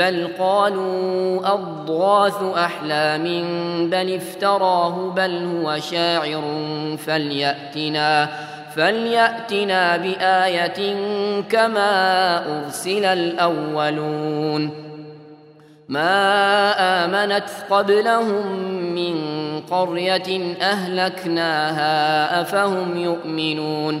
بل قالوا أضغاث أحلام بل افتراه بل هو شاعر فليأتنا فليأتنا بآية كما أرسل الأولون. ما آمنت قبلهم من قرية أهلكناها أفهم يؤمنون.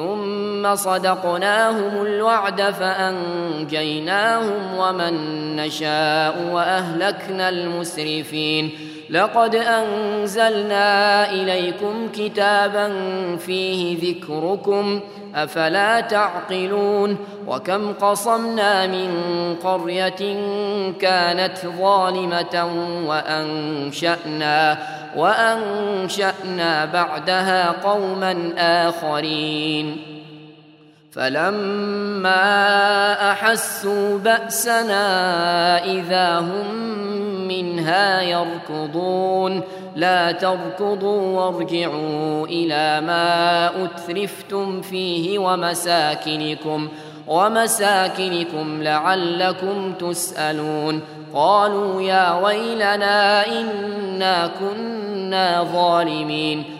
ثم صدقناهم الوعد فأنجيناهم ومن نشاء وأهلكنا المسرفين لقد أنزلنا إليكم كتابا فيه ذكركم أفلا تعقلون؟ وكم قصمنا من قرية كانت ظالمة وأنشأنا وأنشأنا بعدها قوما آخرين. فلما أحسوا بأسنا إذا هم منها يركضون. لا تركضوا وارجعوا إلى ما أترفتم فيه ومساكنكم ومساكنكم لعلكم تسألون. قالوا يا ويلنا إنا كنا ظالمين.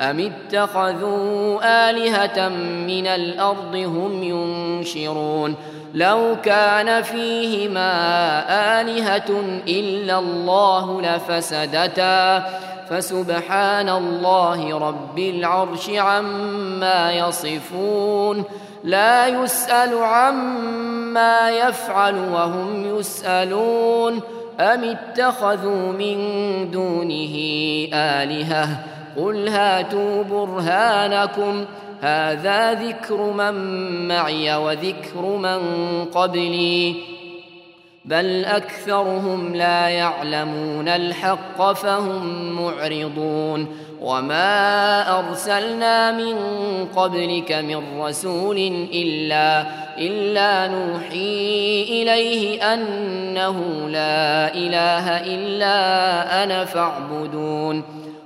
أم اتخذوا آلهة من الأرض هم ينشرون لو كان فيهما آلهة إلا الله لفسدتا فسبحان الله رب العرش عما يصفون لا يسأل عما يفعل وهم يسألون أم اتخذوا من دونه آلهة قل هاتوا برهانكم. هذا ذكر من معي وذكر من قبلي. بل أكثرهم لا يعلمون الحق فهم معرضون. وما أرسلنا من قبلك من رسول إلا إلا نوحي إليه أنه لا إله إلا أنا فاعبدون.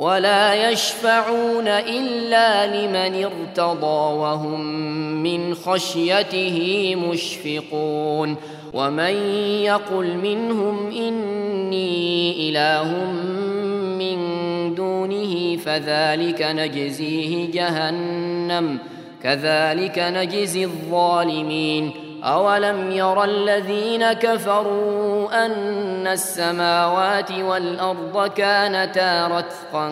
ولا يشفعون إلا لمن ارتضى وهم من خشيته مشفقون ومن يقل منهم إني إله من دونه فذلك نجزيه جهنم كذلك نجزي الظالمين اولم ير الذين كفروا ان السماوات والارض كانتا رتقا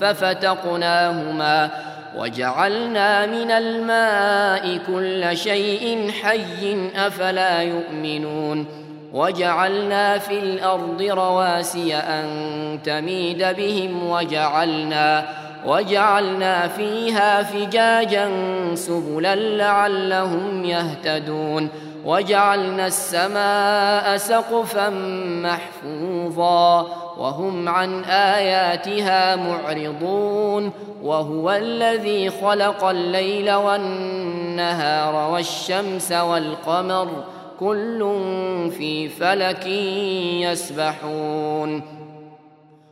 ففتقناهما وجعلنا من الماء كل شيء حي افلا يؤمنون وجعلنا في الأرض رواسي ان تميد بهم وجعلنا وجعلنا فيها فجاجا سبلا لعلهم يهتدون وجعلنا السماء سقفا محفوظا وهم عن آياتها معرضون وهو الذي خلق الليل والنهار والشمس والقمر كل في فلك يسبحون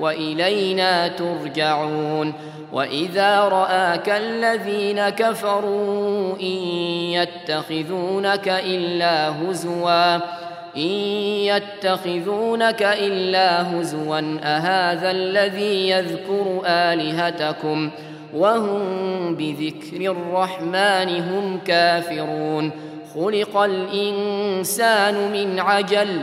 وإلينا ترجعون وإذا رآك الذين كفروا إن يتخذونك إلا هزوا إن يتخذونك إلا هزوا أهذا الذي يذكر آلهتكم وهم بذكر الرحمن هم كافرون خلق الإنسان من عجل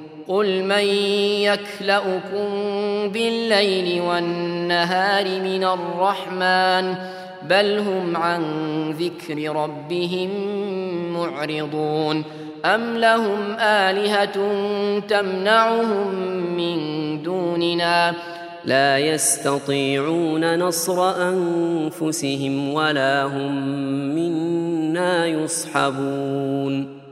قل من يكلؤكم بالليل والنهار من الرحمن بل هم عن ذكر ربهم معرضون أم لهم آلهة تمنعهم من دوننا لا يستطيعون نصر أنفسهم ولا هم منا يصحبون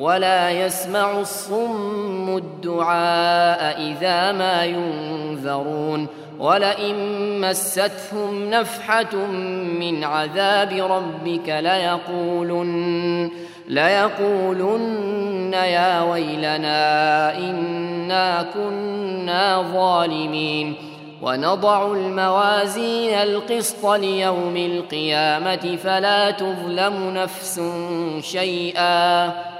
ولا يسمع الصم الدعاء إذا ما ينذرون ولئن مستهم نفحة من عذاب ربك ليقولن ليقولن يا ويلنا إنا كنا ظالمين. ونضع الموازين القسط ليوم القيامة فلا تظلم نفس شيئا.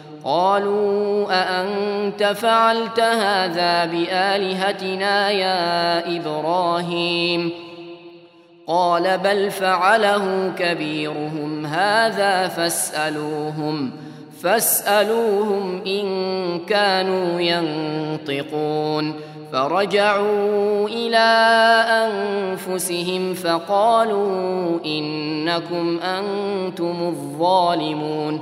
قالوا أأنت فعلت هذا بآلهتنا يا إبراهيم؟ قال بل فعله كبيرهم هذا فاسألوهم فاسألوهم إن كانوا ينطقون. فرجعوا إلى أنفسهم فقالوا إنكم أنتم الظالمون.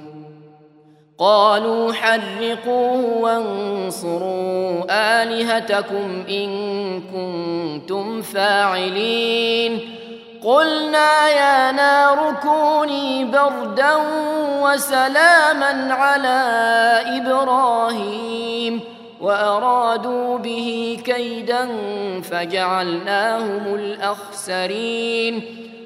قالوا حرقوه وانصروا آلهتكم إن كنتم فاعلين. قلنا يا نار كوني بردا وسلاما على إبراهيم وأرادوا به كيدا فجعلناهم الأخسرين.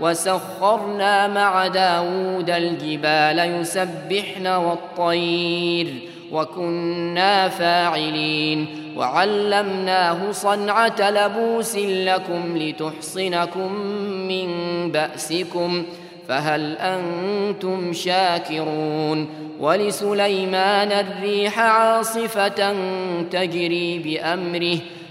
وسخرنا مع داود الجبال يسبحن والطير وكنا فاعلين وعلمناه صنعة لبوس لكم لتحصنكم من بأسكم فهل أنتم شاكرون ولسليمان الريح عاصفة تجري بأمره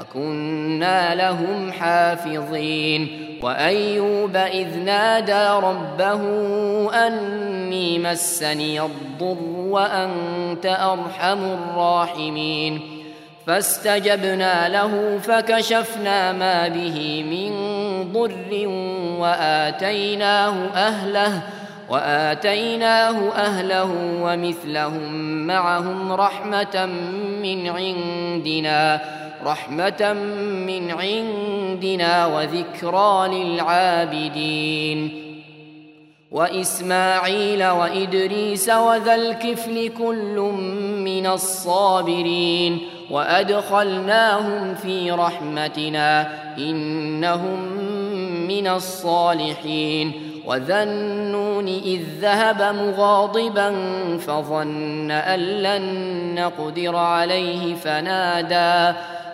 وكنا لهم حافظين. وأيوب إذ نادى ربه أني مسني الضر وأنت أرحم الراحمين. فاستجبنا له فكشفنا ما به من ضر وآتيناه أهله وآتيناه أهله ومثلهم معهم رحمة من عندنا. رحمة من عندنا وذكرى للعابدين. وإسماعيل وإدريس وذا الكفل كل من الصابرين. وأدخلناهم في رحمتنا إنهم من الصالحين. وذا النون إذ ذهب مغاضبا فظن أن لن نقدر عليه فنادى.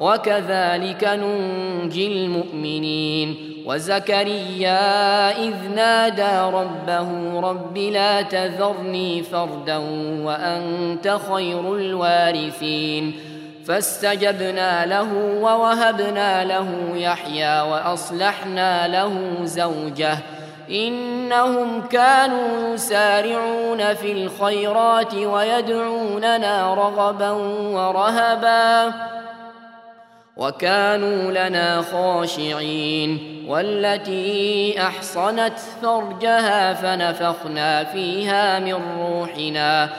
وكذلك ننجي المؤمنين. وزكريا إذ نادى ربه رب لا تذرني فردا وأنت خير الوارثين. فاستجبنا له ووهبنا له يحيى وأصلحنا له زوجه. إنهم كانوا يسارعون في الخيرات ويدعوننا رغبا ورهبا. وكانوا لنا خاشعين والتي أحصنت فرجها فنفخنا فيها من روحنا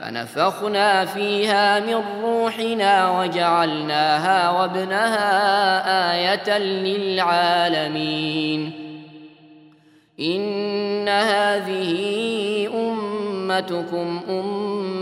فنفخنا فيها من روحنا وجعلناها وابنها آية للعالمين. إن هذه أمتكم أمة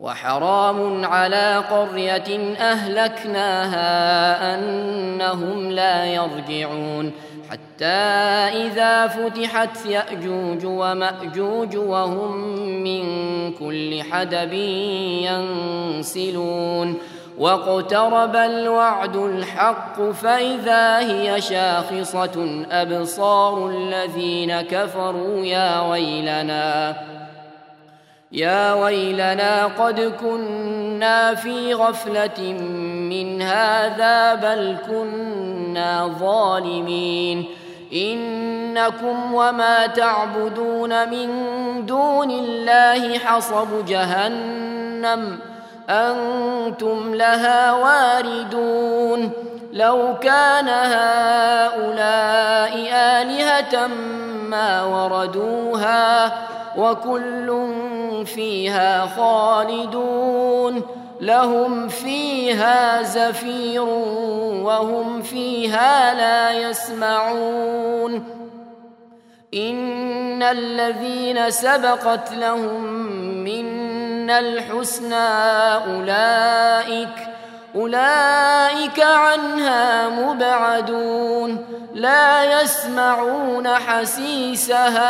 وحرام على قرية أهلكناها أنهم لا يرجعون. حتى إذا فتحت يأجوج ومأجوج وهم من كل حدب ينسلون. واقترب الوعد الحق فإذا هي شاخصة أبصار الذين كفروا يا ويلنا. يا ويلنا قد كنا في غفلة من هذا بل كنا ظالمين. إنكم وما تعبدون من دون الله حصب جهنم. أنتم لها واردون. لو كان هؤلاء آلهة ما وردوها وكل فيها خالدون لهم فيها زفير وهم فيها لا يسمعون إن الذين سبقت لهم منا الحسنى أولئك أولئك عنها مبعدون لا يسمعون حسيسها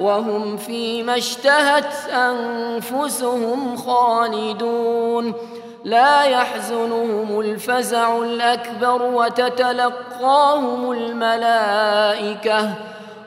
وهم فيما اشتهت أنفسهم خالدون. لا يحزنهم الفزع الأكبر وتتلقاهم الملائكة.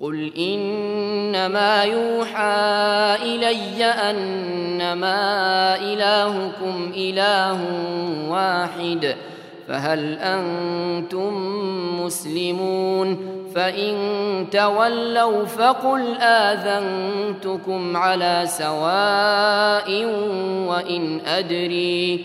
قل إنما يوحى إلي أنما إلهكم إله واحد فهل أنتم مسلمون فإن تولوا فقل آذنتكم على سواء وإن أدري